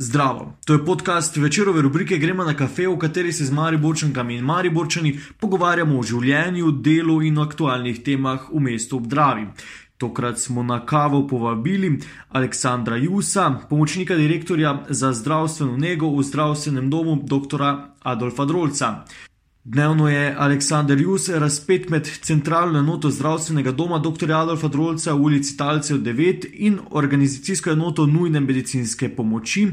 Zdravo, to je podcast večerove rubrike Gremo na kafe, v kateri se z Mariborčankami in Mariborčani pogovarjamo o življenju, delu in aktualnih temah v mestu Obdravi. Tokrat smo na kavo povabili Aleksandra Jusa, pomočnika direktorja za zdravstveno nego v zdravstvenem domu dr. Adolfa Drolca. Dnevno je Aleksandr Jus razpet med centralno enoto zdravstvenega doma dr. Adolfa Drolca v ulici Talcev 9 in organizacijsko enoto nujne medicinske pomoči,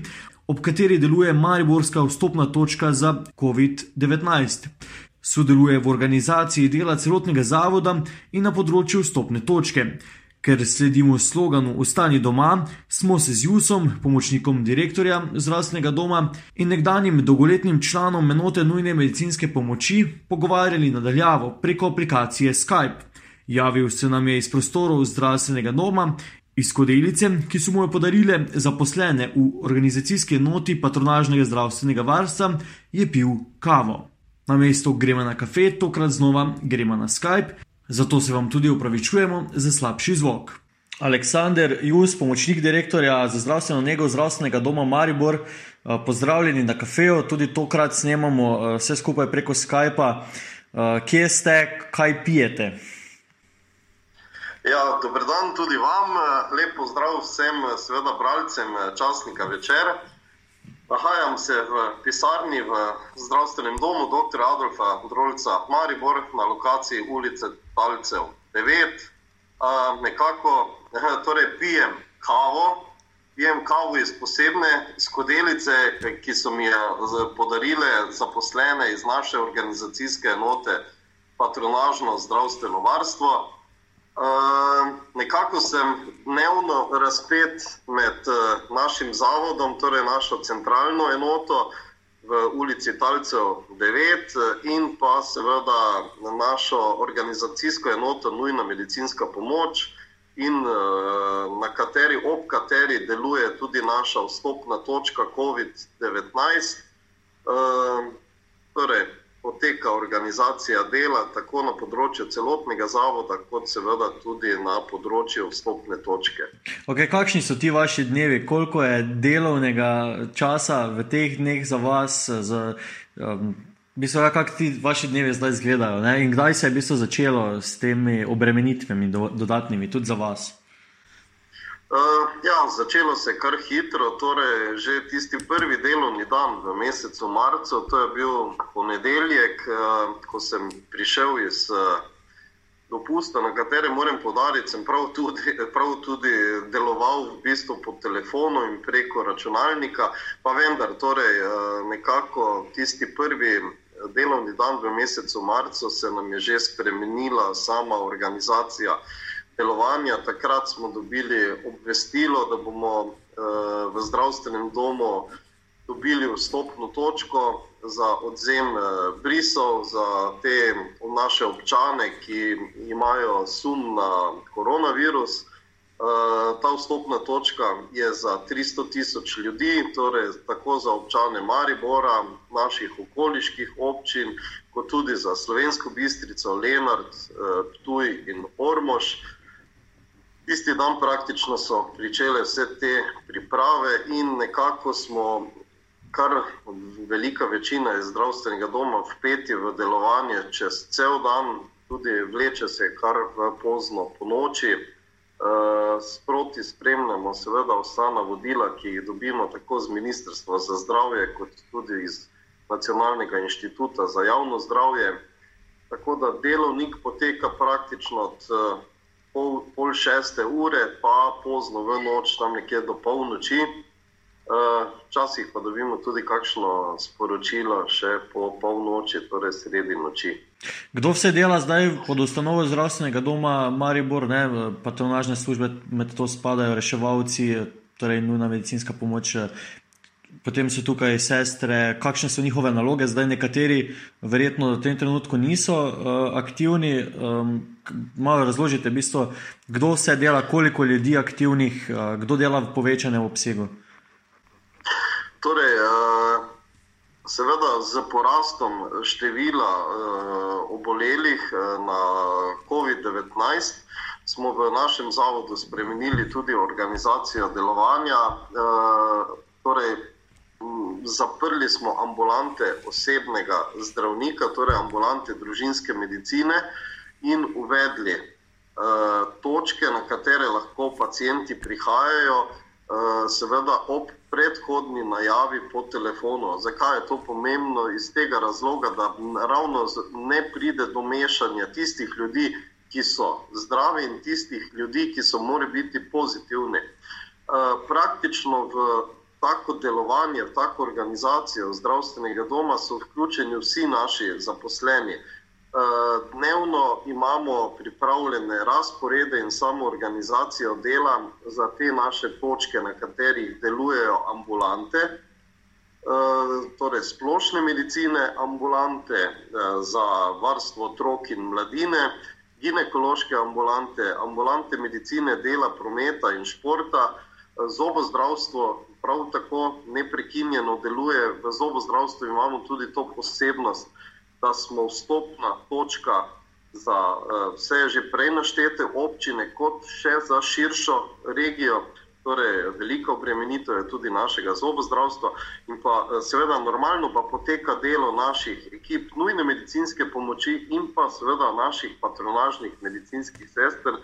ob kateri deluje Mariborska vstopna točka za COVID-19. Sodeluje v organizaciji dela celotnega zavoda in na področju vstopne točke. Ker sledimo sloganu Ostani doma, smo se z Jusom, pomočnikom direktorja zdravstvenega doma in nekdanjim dolgoletnim članom enote nujne medicinske pomoči pogovarjali nadaljavo preko aplikacije Skype. Javil se nam je iz prostorov zdravstvenega doma, iz kodelice, ki so mu jo podarile zaposlene v organizacijski enoti patronažnega zdravstvenega varstva, je pil kavo. Na mesto gremo na kafe, tokrat znova gremo na Skype Zato se vam tudi upravičujemo za slabši zvok. Aleksandr Jus, pomočnik direktorja za zdravstveno nego zdravstvenega doma Maribor, eh, pozdravljeni na kafeju, tudi tokrat snemamo eh, vse skupaj preko Skypa. Eh, kje ste, kaj pijete? Ja, dober dan tudi vam, lepo zdrav vsem, seveda, bralcem časnika večer. Nahajam se v pisarni v zdravstvenem domu dr. Adolfa Drolca Maribor na lokaciji ulice Talcev 9. Uh, nekako torej pijem kavo, pijem kavo iz posebne skodelice, ki so mi jo podarile zaposlene iz naše organizacijske enote patronažno zdravstveno varstvo. Uh, nekako sem dnevno razpet med uh, našim zavodom, torej našo centralno enoto v ulici Talcev 9 eh, in pa seveda našo organizacijsko enoto Nujna medicinska pomoč, in uh, na kateri, ob kateri deluje tudi naša vstopna točka COVID-19. Uh, torej, poteka organizacija dela tako na področju celotnega zavoda, kot seveda tudi na področju vstopne točke. Okay, kakšni so ti vaši dnevi, koliko je delovnega časa v teh dneh za vas? Za, um, Bistvo, ja, kako ti vaši dnevi zdaj izgledajo ne? in kdaj se je bistvo začelo s temi obremenitvami, do, dodatnimi, tudi za vas? Ja, začelo se je kar hitro, torej že tisti prvi delovni dan v mesecu marcu, to je bil ponedeljek, uh, ko sem prišel iz uh, dopusta, na katerem moram podariti, sem prav tudi, prav tudi deloval v bistvu po telefonu in preko računalnika, pa vendar, torej uh, nekako tisti prvi. Delovni dan v mesecu marcu se nam je že spremenila sama organizacija delovanja. Takrat smo dobili obvestilo, da bomo uh, v zdravstvenem domu dobili vstopno točko za odzem uh, brisov za te naše občane, ki imajo sum na koronavirus. Uh, ta vstopna točka je za 300 tisoč ljudi, torej tako za občane Maribora, naših okoliških občin, kot tudi za Slovensko bistrico, Lenart, uh, Tuj in Ormož. Tisti dan praktično so začele vse te priprave, in nekako smo, kar velika večina iz zdravstvenega doma, vpeti v delovanje čez cel dan, tudi vleče se kar pozno po noči. Uh, sproti spremljamo, seveda, vsa navodila, ki jih dobimo tako z Ministrstva za zdravje, kot tudi iz Nacionalnega inštituta za javno zdravje. Tako da delovnik poteka praktično od uh, pol, pol šeste ure, pa pozno v noč, tam nekje do polnoči. Eh, včasih pa dobimo tudi kakšno sporočilo, še po polnoči, torej sredi noči. Kdo vse dela zdaj pod ustanovo zdravstvenega doma Maribor, ne, patronažne službe, med to spadajo reševalci, torej nujna medicinska pomoč, potem so tukaj sestre, kakšne so njihove naloge, zdaj nekateri verjetno v tem trenutku niso uh, aktivni. Um, malo razložite, bistvo, kdo vse dela, koliko ljudi je aktivnih, uh, kdo dela v povečanem obsegu. Torej, uh, seveda, z porastom števila uh, obolelih na COVID-19 smo v našem zavodu spremenili tudi organizacijo delovanja. Uh, torej, zaprli smo ambulante osebnega zdravnika, torej ambulante družinske medicine, in uvedli uh, točke, na katere lahko pacijenti prihajajo, uh, seveda ob predhodni najavi po telefonu. Zakaj je to pomembno? Iz tega razloga, da ravno ne pride do mešanja tistih ljudi, ki so zdravi in tistih ljudi, ki so morali biti pozitivni. Uh, praktično v tako delovanje, v tako organizacijo zdravstvenega doma so vključeni vsi naši zaposleni. Eh, dnevno imamo pripravljene razporede in samo organizacijo dela za te naše točke, na katerih delujejo ambulante, eh, torej splošne medicine, ambulante eh, za varstvo otrok in mladine, ginekološke ambulante, ambulante medicine, dela, prometa in športa, zobozdravstvo. Prav tako neprekinjeno deluje v zobozdravstvu, imamo tudi to posebnost, da smo vstopna točka za uh, vse že prej naštete občine, kot še za širšo regijo. Torej, velika obremenitev je tudi našega zobozdravstva, in pa uh, seveda normalno pa poteka delo naših ekip nujne medicinske pomoči in pa seveda naših patronažnih medicinskih sester.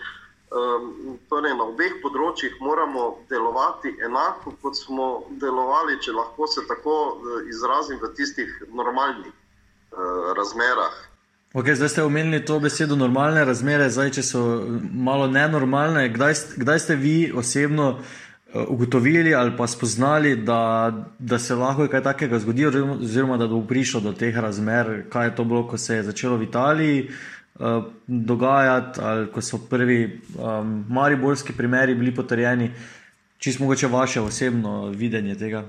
Um, torej, na obeh področjih moramo delovati enako, kot smo delovali, če lahko se tako uh, izrazim, v tistih normalnih Eh, razmerah. Okay, zdaj ste omenili to besedo normalne razmere, zdaj če so malo nenormalne. Kdaj, kdaj ste vi osebno eh, ugotovili ali pa spoznali, da, da se lahko kaj takega zgodi, oziroma da bo prišlo do teh razmer, kaj je to bilo, ko se je začelo v Italiji uh, dogajati, ali ko so prvi um, mariborski primeri bili potrjeni, čisto mogoče vaše osebno videnje tega?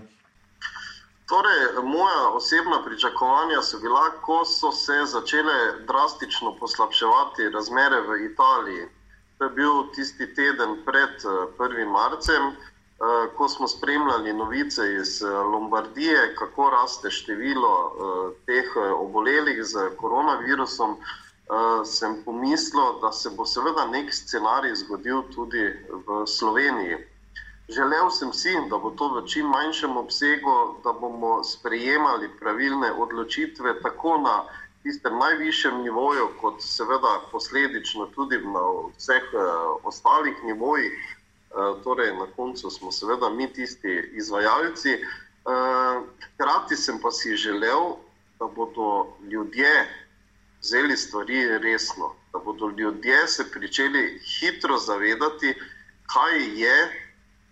Torej, moja osebna pričakovanja so bila, ko so se začele drastično poslabševati razmere v Italiji. To je bil tisti teden pred 1. Eh, marcem, eh, ko smo spremljali novice iz eh, Lombardije, kako raste število teh obolelih z koronavirusom. Sem pomislil, da se bo seveda nek scenarij zgodil tudi v Sloveniji. Želel sem si, da bo to v čim manjšem obsegu, da bomo sprejemali pravilne odločitve tako na tistem najvišjem nivoju, kot seveda posledično tudi na vseh uh, ostalih nivojih. Uh, torej, na koncu smo seveda mi tisti izvajalci. Uh, hkrati sem pa si želel, da bodo ljudje vzeli stvari resno, da bodo ljudje se začeli hitro zavedati, kaj je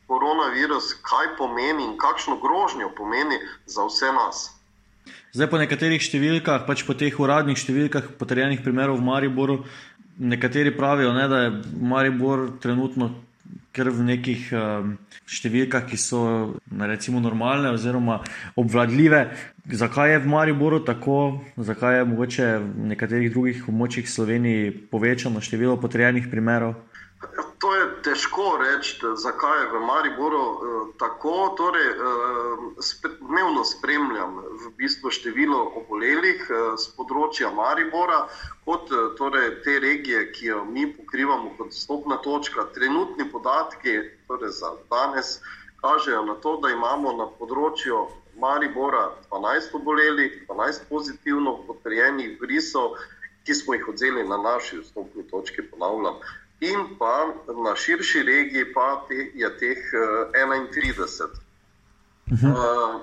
koronavirus, kaj pomeni in kakšno grožnjo pomeni za vse nas. Zdaj, po nekaterih številkah, pač po teh uradnih številkah, potrjenih primerov v Mariboru, nekateri pravijo, ne, da je Maribor trenutno kar v nekih um, številkah, ki so recimo normalne oziroma obvladljive. Zakaj je v Mariboru tako, zakaj je mogoče v nekaterih drugih območjih Slovenije povečano število potrjenih primerov? To je težko reči, zakaj je v Mariboru eh, tako. Torej, eh, dnevno spremljam v bistvu število obolelih eh, z področja Maribora, kot torej, te regije, ki jo mi pokrivamo kot stopna točka. Trenutni podatki torej za danes kažejo na to, da imamo na področju Maribora 12 obolelih, 12 pozitivno potrjenih brisov, ki smo jih odzeli na naši stopni točki, ponavljam in pa na širši regiji pa te, je teh uh, 31. Uh,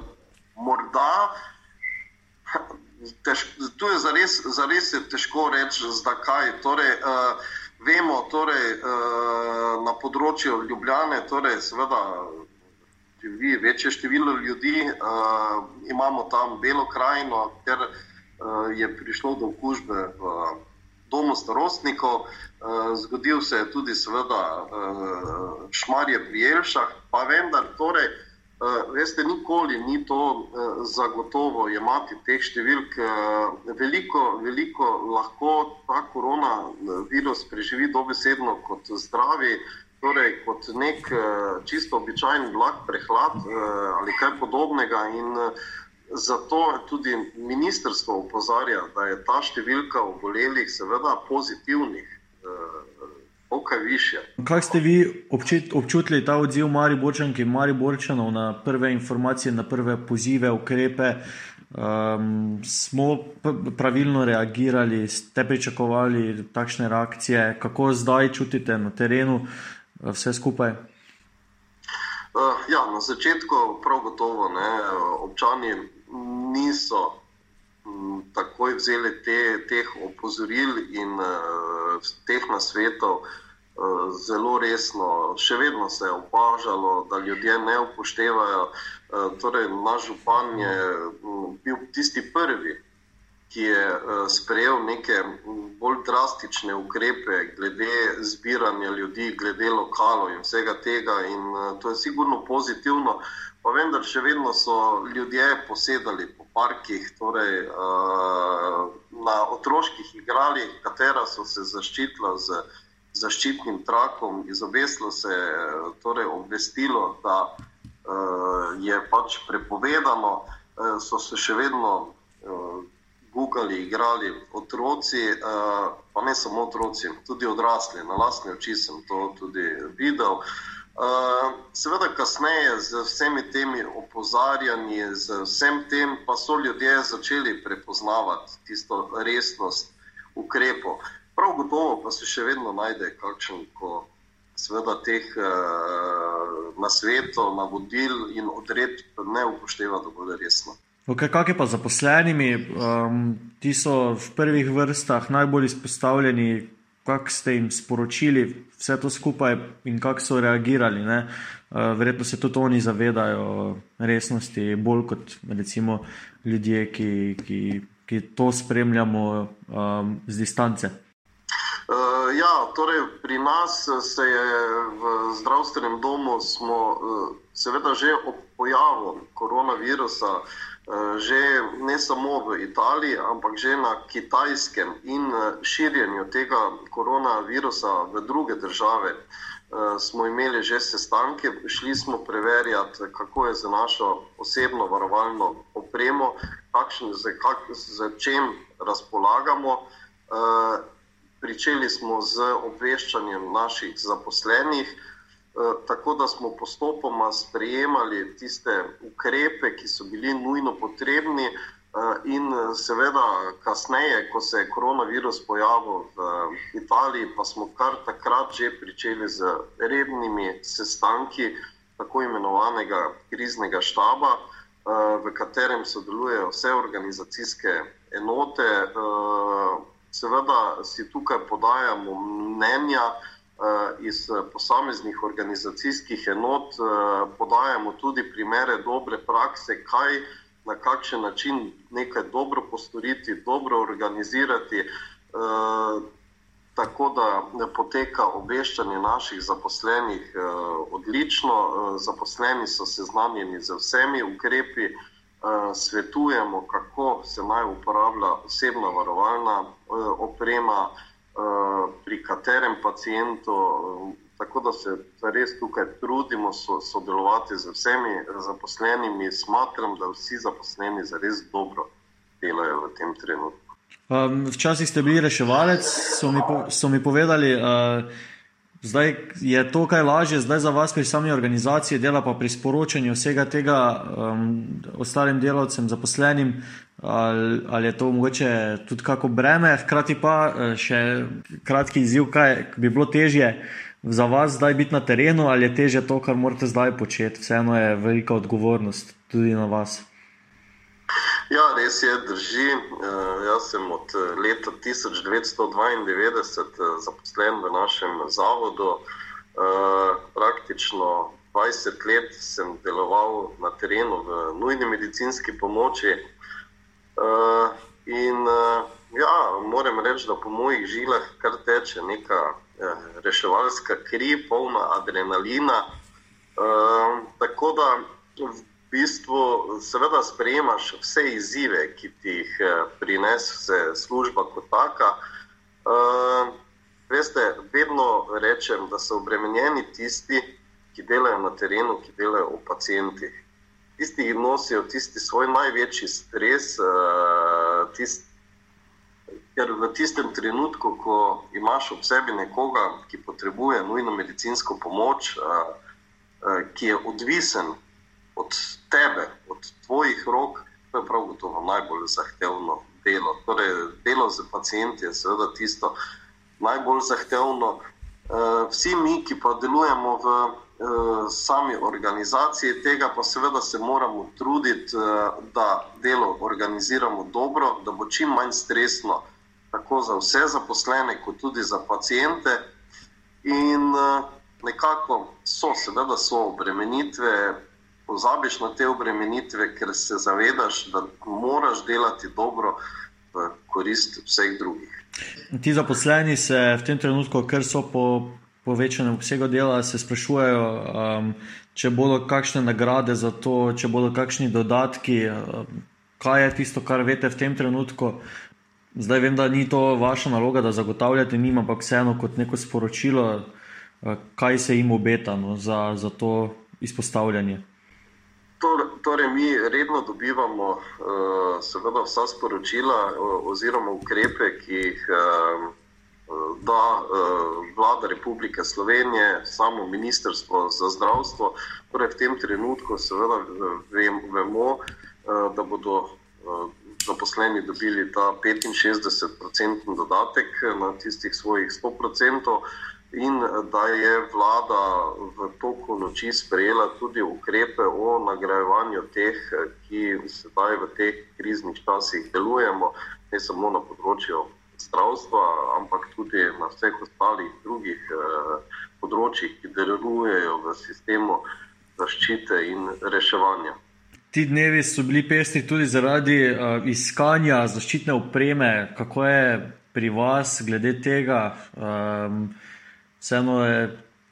morda, tež, tu je zares, zares je težko reči, zakaj. Torej, uh, vemo, torej, uh, na področju Ljubljane, torej, seveda, živi večje število ljudi, uh, imamo tam Belo krajino, ker uh, je prišlo do okužbe v domu starostnikov. Eh, zgodil se je tudi, seveda, uh, šmarje pri Elšah, pa vendar, torej, uh, veste, nikoli ni to zagotovo imati teh številk. Veliko, veliko lahko ta koronavirus preživi dobesedno kot zdravi, torej kot nek čisto običajen blag prehlad ali kaj podobnega. In, uh, Zato tudi ministrstvo upozarja, da je ta številka obolelih, seveda pozitivnih, okaj više. Kaj ste vi občutili ta odziv Mariborčank in Mariborčanov na prve informacije, na prve pozive, ukrepe? Um, smo pravilno reagirali, ste pričakovali takšne reakcije, kako zdaj čutite na terenu, uh, vse skupaj? Uh, ja, na začetku, prav gotovo, ne, občani niso m, takoj vzeli te, teh opozoril in uh, teh nasvetov uh, zelo resno. Še vedno se je opažalo, da ljudje ne upoštevajo. Eh, torej, naš župan je mm, bil tisti prvi, ki je eh, sprejel neke bolj drastične ukrepe glede zbiranja ljudi, glede lokalov in vsega tega. In eh, to je sigurno pozitivno, pa vendar še vedno so ljudje posedali po parkih, torej na otroških igralih, katera so se zaščitila z zaščitnim trakom, izobeslo se je torej obvestilo, da je pač prepovedano, so se še vedno gugali, igrali otroci, uh, pa ne samo otroci, tudi odrasli. Na lastne oči sem to tudi videl. Uh, seveda, kasneje z vsemi temi opozarjanji, z vsem tem, pa so ljudje začeli prepoznavati tisto resnost ukrepov. Prav gotovo pa se še vedno najde kakšen, ko seveda teh uh, nasvetov, navodil in odredb ne upošteva dovolj resno. Okay, kaj je pa zaposlenimi? Um, ti so v prvih vrstah najbolj izpostavljeni. Kako ste jim sporočili vse to skupaj in kako so reagirali? Ne? Verjetno se tudi oni zavedajo resnosti, bolj kot recimo ljudje, ki, ki, ki to spremljamo um, z distance. Uh, ja, torej pri nas se je v zdravstvenem domu, smo, uh, seveda, že ob pojavu koronavirusa, uh, že ne samo v Italiji, ampak že na kitajskem in širjenju tega koronavirusa v druge države. Uh, smo imeli že sestanke, šli smo preverjati, kako je za našo osebno varovalno opremo, kakšen, z, kak, z čem razpolagamo. Pričeli smo z obveščanjem naših zaposlenih, eh, tako da smo postopoma sprejemali tiste ukrepe, ki so bili nujno potrebni, eh, in seveda, kasneje, ko se je koronavirus pojavil v Italiji, pa smo kar takrat že pričeli z rednimi sestanki tako imenovanega kriznega štaba, eh, v katerem sodelujejo vse organizacijske enote seveda si tukaj podajamo mnenja iz posameznih organizacijskih enot, uh, podajamo tudi primere dobre prakse, kaj na kakšen način nekaj dobro postoriti, dobro organizirati. Tako da poteka obveščanje naših zaposlenih eh, odlično. Eh, zaposleni so seznanjeni z vsemi ukrepi, eh, Eh, svetujemo, kako se naj uporablja osebna varovalna eh, oprema eh, pri katerem pacijentu. Tako da se res tukaj trudimo sodelovati z vsemi zaposlenimi. Smatram, da vsi zaposleni za res dobro delajo v tem trenutku. Um, včasih ste bili reševalec, so mi, po, so mi povedali. Uh, Zdaj je to kaj lažje, zdaj za vas pri sami organizaciji dela, pa pri sporočanju vsega tega um, ostalim delavcem, zaposlenim, ali, ali je to mogoče tudi kako breme, hkrati pa eh, še kratki izziv, kaj bi bilo težje za vas zdaj biti na terenu, ali je težje to, kar morate zdaj početi. Vseeno je velika odgovornost tudi na vas. Ja, res je, drži. Uh, jaz sem od eh, leta 1992 uh, zaposlen v našem zavodu. Praktično 20 let sem deloval na terenu v nujni medicinski pomoči. Uh, in uh, ja, moram reči, da po mojih žilah kar teče neka uh, reševalska kri, polna adrenalina. Uh, tako da v bistvu, seveda, sprejemaš vse izzive, ki ti jih eh, prinese služba kot taka. Uh, veste, vedno rečem, da so obremenjeni tisti, ki delajo na terenu, ki delajo v pacijentih. Tisti, ki nosijo tisti svoj največji stres, uh, tisti, ker v tistem trenutku, ko imaš ob sebi nekoga, ki potrebuje nujno medicinsko pomoč, ki je odvisen od tebe, od tvojih rok, to je prav gotovo najbolj zahtevno delo. Torej, delo z pacijenti je seveda tisto najbolj zahtevno. Vsi mi, ki pa delujemo v sami organizaciji tega, pa seveda se moramo truditi, da delo organiziramo dobro, da bo čim manj stresno tako za vse zaposlene, kot tudi za pacijente. In uh, nekako so, seveda, so obremenitve, pozabiš na te obremenitve, ker se zavedaš, da moraš delati dobro v korist vseh drugih. Ti zaposleni se v tem trenutku, ker so po povečanem obsegu dela, se sprašujejo, um, če bodo kakšne nagrade za to, če bodo kakšni dodatki. Um, kaj je tisto, kar veste v tem trenutku? Zdaj vem, da ni to vaša naloga, da zagotavljate njim, ampak vseeno kot neko sporočilo, eh, kaj se jim obeta no, za, za to izpostavljanje. Torej, mi redno dobivamo uh, seveda vsa sporočila uh, oziroma ukrepe, ki jih uh, da uh, vlada Republike Slovenije, samo Ministrstvo za zdravstvo. Torej, v tem trenutku seveda vem, vemo, uh, da bodo zaposleni dobili ta 65-odstotni dodatek na tistih svojih 100%, in da je vlada v toku noči sprejela tudi ukrepe o nagrajevanju teh, ki sedaj v teh kriznih časih delujemo, ne samo na področju zdravstva, ampak tudi na vseh ostalih drugih eh, področjih, ki delujejo v sistemu zaščite in reševanja. Ti dnevi so bili pestri tudi zaradi uh, iskanja zaščitne opreme, kako je pri vas glede tega. Um, vseeno je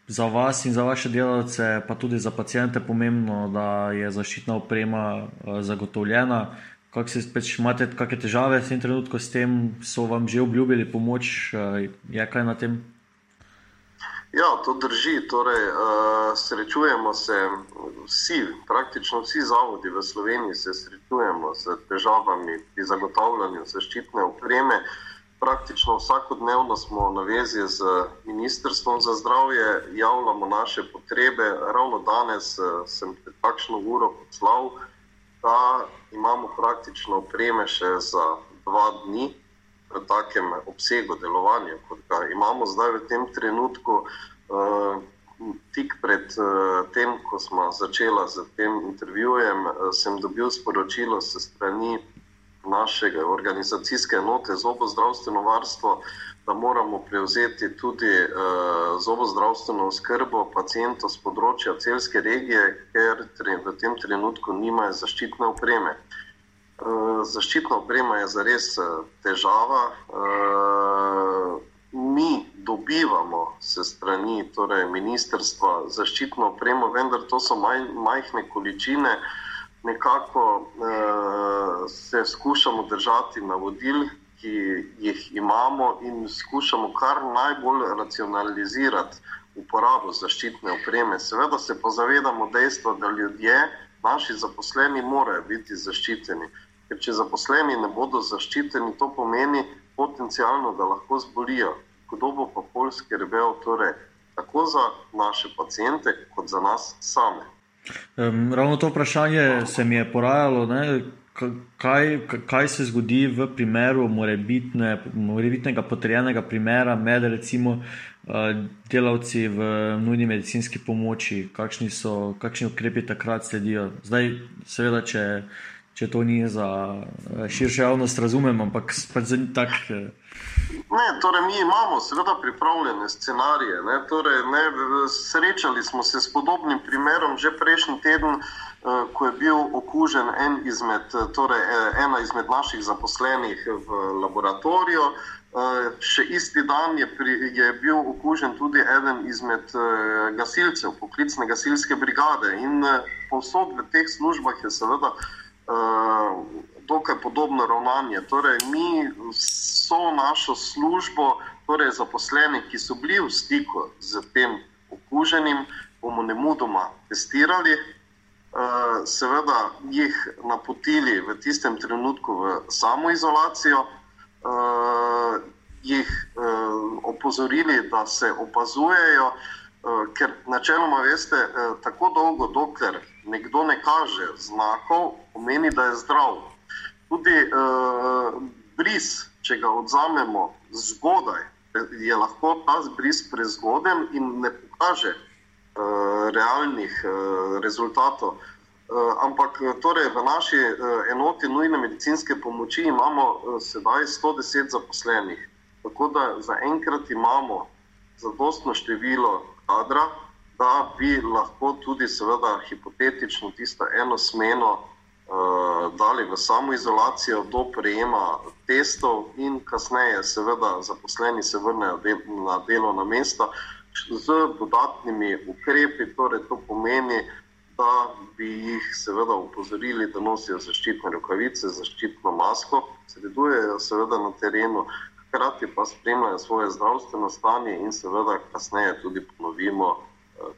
za vas in za vaše delavce, pa tudi za pacijente, pomembno, da je zaščitna oprema uh, zagotovljena. Kako se spet imate, kakšne težave v tem trenutku s tem, so vam že obljubili pomoč, uh, je kaj na tem? Ja, to drži. Torej, uh, srečujemo se vsi, praktično vsi zavodi v Sloveniji se srečujemo s težavami pri zagotavljanju zaščitne opreme. Praktično vsakodnevno smo na vezi z Ministrstvom za zdravje, javljamo naše potrebe. Ravno danes uh, sem pred takšno uro poslal, da imamo praktično opreme še za dva dni v takem obsegu delovanja, kot ga imamo zdaj v tem trenutku. Uh, tik pred uh, tem, ko smo začeli z tem intervjujem, uh, sem dobil sporočilo se strani naše organizacijske enote za obozdravstveno varstvo, da moramo prevzeti tudi uh, zobozdravstveno skrbo pacijentov z področja celske regije, ker v tem trenutku nimajo zaščitne opreme. Uh, Eh, zaščitna oprema je zares eh, težava. Eh, mi dobivamo se strani torej ministrstva zaščitno opremo, vendar to so maj, majhne količine. Nekako se skušamo držati navodil, ki jih imamo, in skušamo kar najbolj racionalizirati uporabo zaščitne opreme. Seveda se pa zavedamo dejstva, da ljudje, naši zaposleni, morajo biti zaščiteni. Ker če zaposleni ne bodo zaščiteni, to pomeni potencialno, da lahko zbolijo. Kdo bo pa pol skrbel torej, tako za naše pacijente, kot za nas same? Um, ravno to vprašanje se mi je porajalo. Ne? Kaj, kaj se zgodi v primeru morebitne, morebitnega potrjenega primera med recimo delavci v nujni medicinski pomoči, kakšni, so, kakšni ukrepi takrat sledijo? Zdaj, seveda, če če to ni za eh, širšo javnost, razumem, ampak pač za tak. Eh. Ne, torej mi imamo seveda pripravljene scenarije. Ne, torej, ne, srečali smo se s podobnim primerom že prejšnji teden, eh, ko je bil okužen en izmed, torej, ena izmed naših zaposlenih v laboratoriju. Še isti dan je, pri, je bil okužen tudi eden izmed gasilcev, poklicne gasilske brigade. In povsod v teh službah je seveda uh, dokaj podobno ravnanje. Torej, mi vso našo službo, torej zaposleni, ki so bili v stiku z tem okuženim, bomo ne mudoma testirali, uh, seveda jih napotili v tistem trenutku v samoizolacijo. Uh, jih opozorili, da se opazujejo, ker načeloma veste, tako dolgo, dokler nekdo ne kaže znakov, pomeni, da je zdrav. Tudi uh, bris, če ga odzamemo zgodaj, je lahko ta bris prezgoden in ne pokaže uh, realnih uh, rezultatov. Uh, ampak torej, v naši uh, enoti nujne medicinske pomoči imamo uh, sedaj 110 zaposlenih. Tako da zaenkrat imamo zadostno število kadra, da bi lahko tudi, seveda, hipotetično tisto eno smeno uh, dali v samo izolacijo do prejema testov, in kasneje, seveda, zaposleni se vrnejo del, na delovna mesta z dodatnimi ukrepi. Torej, to pomeni, da bi jih seveda upozorili, da nosijo zaščitne rokavice, zaščitno masko, sredujejo seveda na terenu. Hkrati pa spremljajo svoje zdravstveno stanje, in seveda, kasneje tudi ponovimo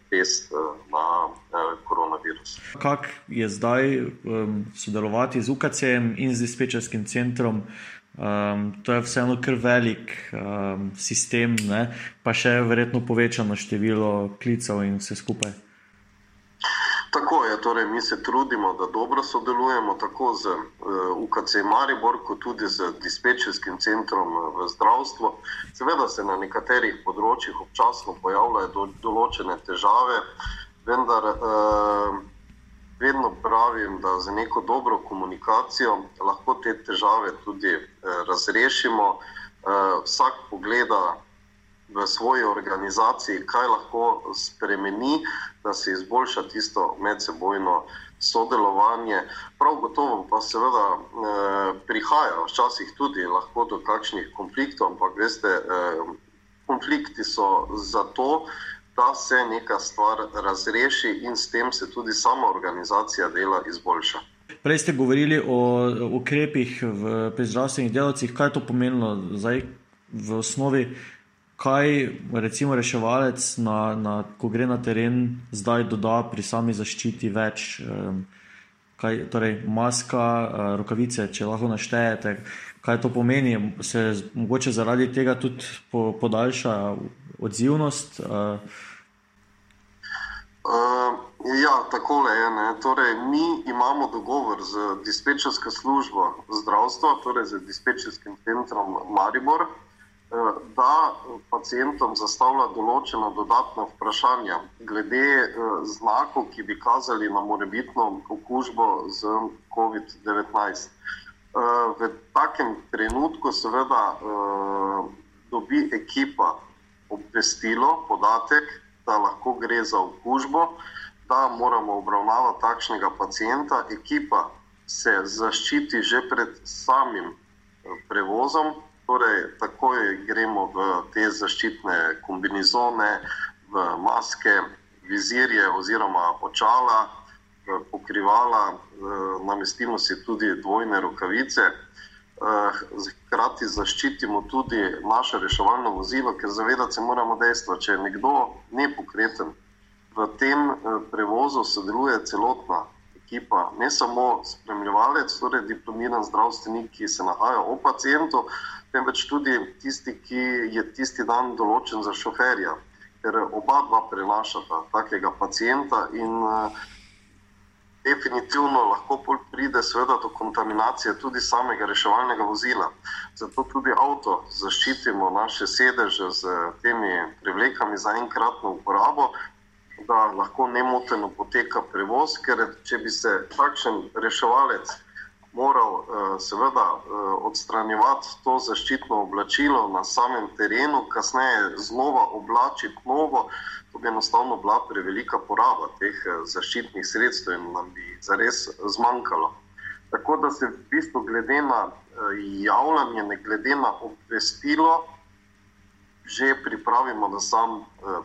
test eh, na eh, koronavirus. Kako je zdaj sodelovati z UKC-jem in z dispečerskim centrom? Um, to je vseeno kar velik um, sistem, ne? pa še verjetno povečano število klicev in vse skupaj. Tako je, torej mi se trudimo, da dobro sodelujemo tako z eh, UKC Maribor, kot tudi z dispečerskim centrom eh, v zdravstvu. Seveda se na nekaterih področjih občasno pojavljajo do, določene težave, vendar uh, vedno pravim, da za neko dobro komunikacijo lahko te težave tudi uh, razrešimo. Uh, vsak pogleda v svoji organizaciji, kaj lahko spremeni, da se izboljša tisto medsebojno sodelovanje. Prav gotovo pa seveda eh, prihaja včasih tudi do kakšnih konfliktov, ampak veste, eh, konflikti so zato. Da se neka stvar razreši, in s tem se tudi sama organizacija dela izboljša. Prej ste govorili o ukrepih pri zdravstvenih delavcih. Kaj je to pomenilo zdaj v osnovi? Kaj recimo reševalec, na, na, ko gre na teren, zdaj doda pri sami zaščiti več. Kaj, torej, maska, eh, rokavice, če lahko naštejete, kaj to pomeni, se mogoče zaradi tega tudi po, podaljša odzivnost. Uh, ja, tako je. Torej, mi imamo dogovor z dispečersko službo zdravstva, torej z dispečerskim centrom Maribor, Eh, da pacijentom zastavlja določena dodatna vprašanja glede eh, znakov, ki bi kazali na morebitno okužbo z COVID-19. Eh, v takem trenutku, seveda, dobi ekipa obvestilo, podatek, da lahko gre za okužbo, da moramo obravnavati takšnega pacijenta. Ekipa se zaščiti že pred samim prevozom Torej, takoj gremo v te zaščitne kombinizone, v maske, vizirje oziroma očala, pokrivala, namestimo si tudi dvojne rokavice. Hkrati zaščitimo tudi naše reševalno vozilo, ker zavedati se moramo dejstva, če je nekdo nepokreten, v tem prevozu sodeluje celotna ekipa, ne samo spremljevalec, torej diplomiran zdravstvenik, ki se nahaja o pacijentu, temveč tudi tisti, ki je tisti dan določen za šoferja, ker oba dva prenašata takega pacijenta in uh, definitivno lahko pride seveda do kontaminacije tudi samega reševalnega vozila. Zato tudi avto zaščitimo naše sedeže z temi prevlekami za enkratno uporabo, da lahko nemoteno poteka prevoz, ker če bi se takšen reševalec moral uh, seveda uh, odstranjevati to zaščitno oblačilo na samem terenu, kasneje znova oblačiti novo, to bi enostavno bila prevelika poraba teh uh, zaščitnih sredstev in nam bi zares zmanjkalo. Tako da se v bistvu glede na javljanje, ne glede na obvestilo, že pripravimo na sam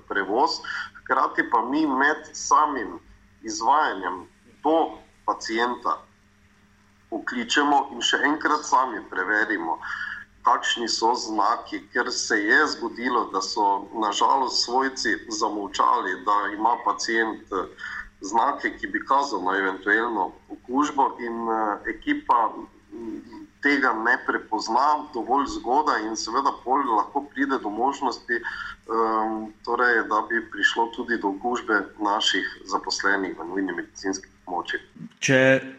prevoz, hkrati pa mi med samim izvajanjem do pacijenta pokličemo in še enkrat sami preverimo, kakšni so znaki, ker se je zgodilo, da so nažalost svojci zamolčali, da ima pacijent eh, znake, ki bi kazali na eventualno okužbo, in uh, ekipa tega ne prepozna dovolj zgodaj in seveda pol lahko pride do možnosti, um, torej, da bi prišlo tudi do okužbe naših zaposlenih v nujni medicinski pomoči. Če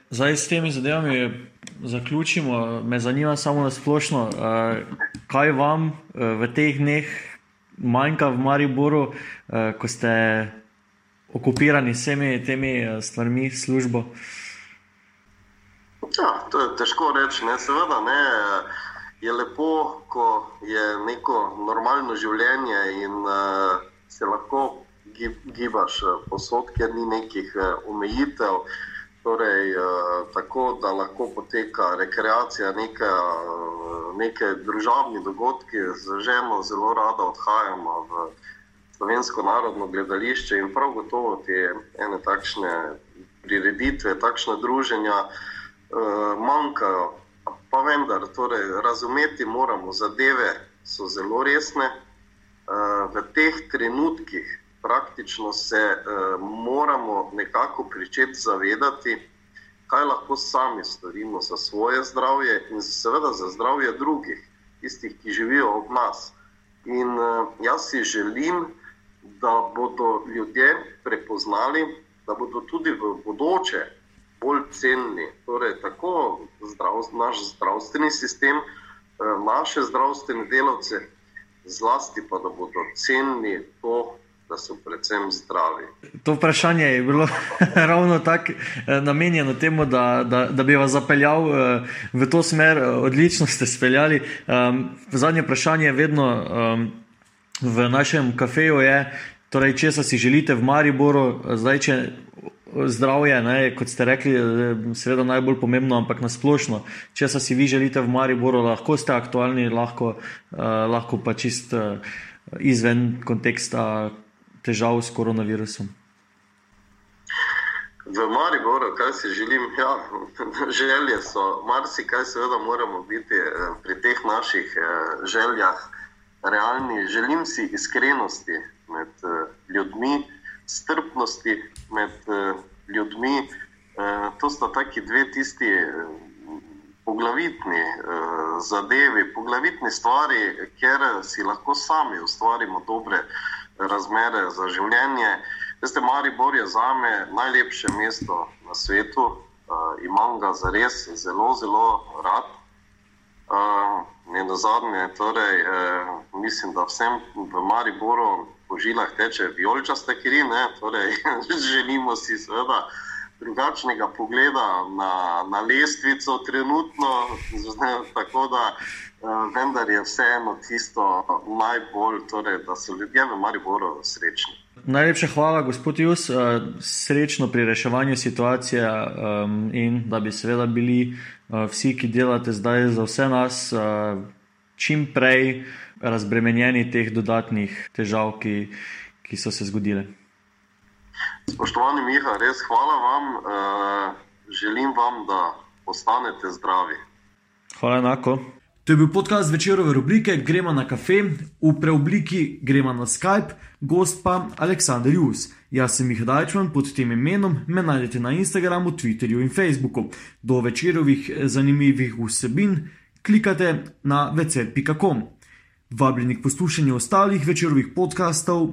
zdaj s temi zadevami zaključimo, me zanima samo na splošno, uh, kaj vam uh, v teh dneh manjka v Mariboru, uh, ko ste okupirani s vsemi temi stvarmi, službo. Ja, to je težko reči. Ne. Seveda ne, je lepo, ko je neko normalno življenje in uh, se lahko gib, gibaš eh, posod, ker ni nekih uh, omejitev. Torej, uh, tako da lahko poteka rekreacija, neke, neke družabni dogodki z ženo, zelo rada odhajamo v slovensko narodno gledališče in prav gotovo te ene takšne prireditve, takšne druženja manjkajo. Pa vendar, torej, razumeti moramo, zadeve so zelo resne. V teh trenutkih praktično se uh, moramo nekako pričeti zavedati, kaj lahko sami storimo za svoje zdravje in seveda za zdravje drugih, tistih, ki živijo ob nas. In uh, jaz si želim, da bodo ljudje prepoznali, da bodo tudi v bodoče bolj cenni. Torej, tako zdrav, naš zdravstveni sistem, eh, naše zdravstvene delavce, zlasti pa da bodo cenni to. Da so predvsem zdravi. To vprašanje je bilo ravno tako eh, namenjeno temu, da, da, da bi vas zapeljal eh, v to smer. Odlično ste speljali. Zadnje vprašanje je vedno v našem kafeju, je, torej, če si želite v Mariboru, zdaj, če zdravje, ne, kot ste rekli, seveda najbolj pomembno, ampak na splošno. Če si vi želite v Mariboru, lahko ste aktualni, lahko, uh, lahko pa čist uh, izven konteksta težav s koronavirusom. V Mariboru, kaj si želim, ja, želje so, marsikaj seveda moramo biti eh, pri teh naših željah realni. Želim si iskrenosti med ljudmi, strpnosti med ljudmi. To sta taki dve tisti poglavitni zadevi, poglavitni stvari, kjer si lahko sami ustvarimo dobre razmere za življenje. Veste, Maribor je za me najlepše mesto na svetu, uh, imam ga za res zelo, zelo rad. Uh, ne na zadnje, torej, uh, mislim, da vsem v Mariboru po žilah teče vijoličasta kri, torej, želimo si seveda drugačnega pogleda na, na lestvico, trenutno, tako da vendar je vseeno tisto najbolj, torej, da so ljudje v Mariboru srečni. Najlepša hvala, gospod Jus, uh, srečno pri reševanju situacije in da bi seveda bili uh, vsi, ki delate zdaj za vse nas, čim prej razbremenjeni teh dodatnih težav, ki, ki so se zgodile. Spoštovani Miha, res hvala vam. Želim vam, da ostanete zdravi. Hvala enako. To je bil podcast večerove rubrike Gremo na kafe, v preobliki Gremo na Skype, gost pa Aleksandr Jus. Jaz sem Miha Dajčman, pod tem imenom me najdete na Instagramu, Twitterju in Facebooku. Do večerovih zanimivih vsebin klikate na večer.com. Vabljeni k poslušanju ostalih večerovih podkastov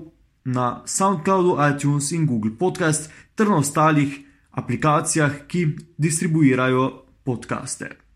na SoundCloudu, iTunes in Google Podcast ter na ostalih aplikacijah, ki distribuirajo podkaste.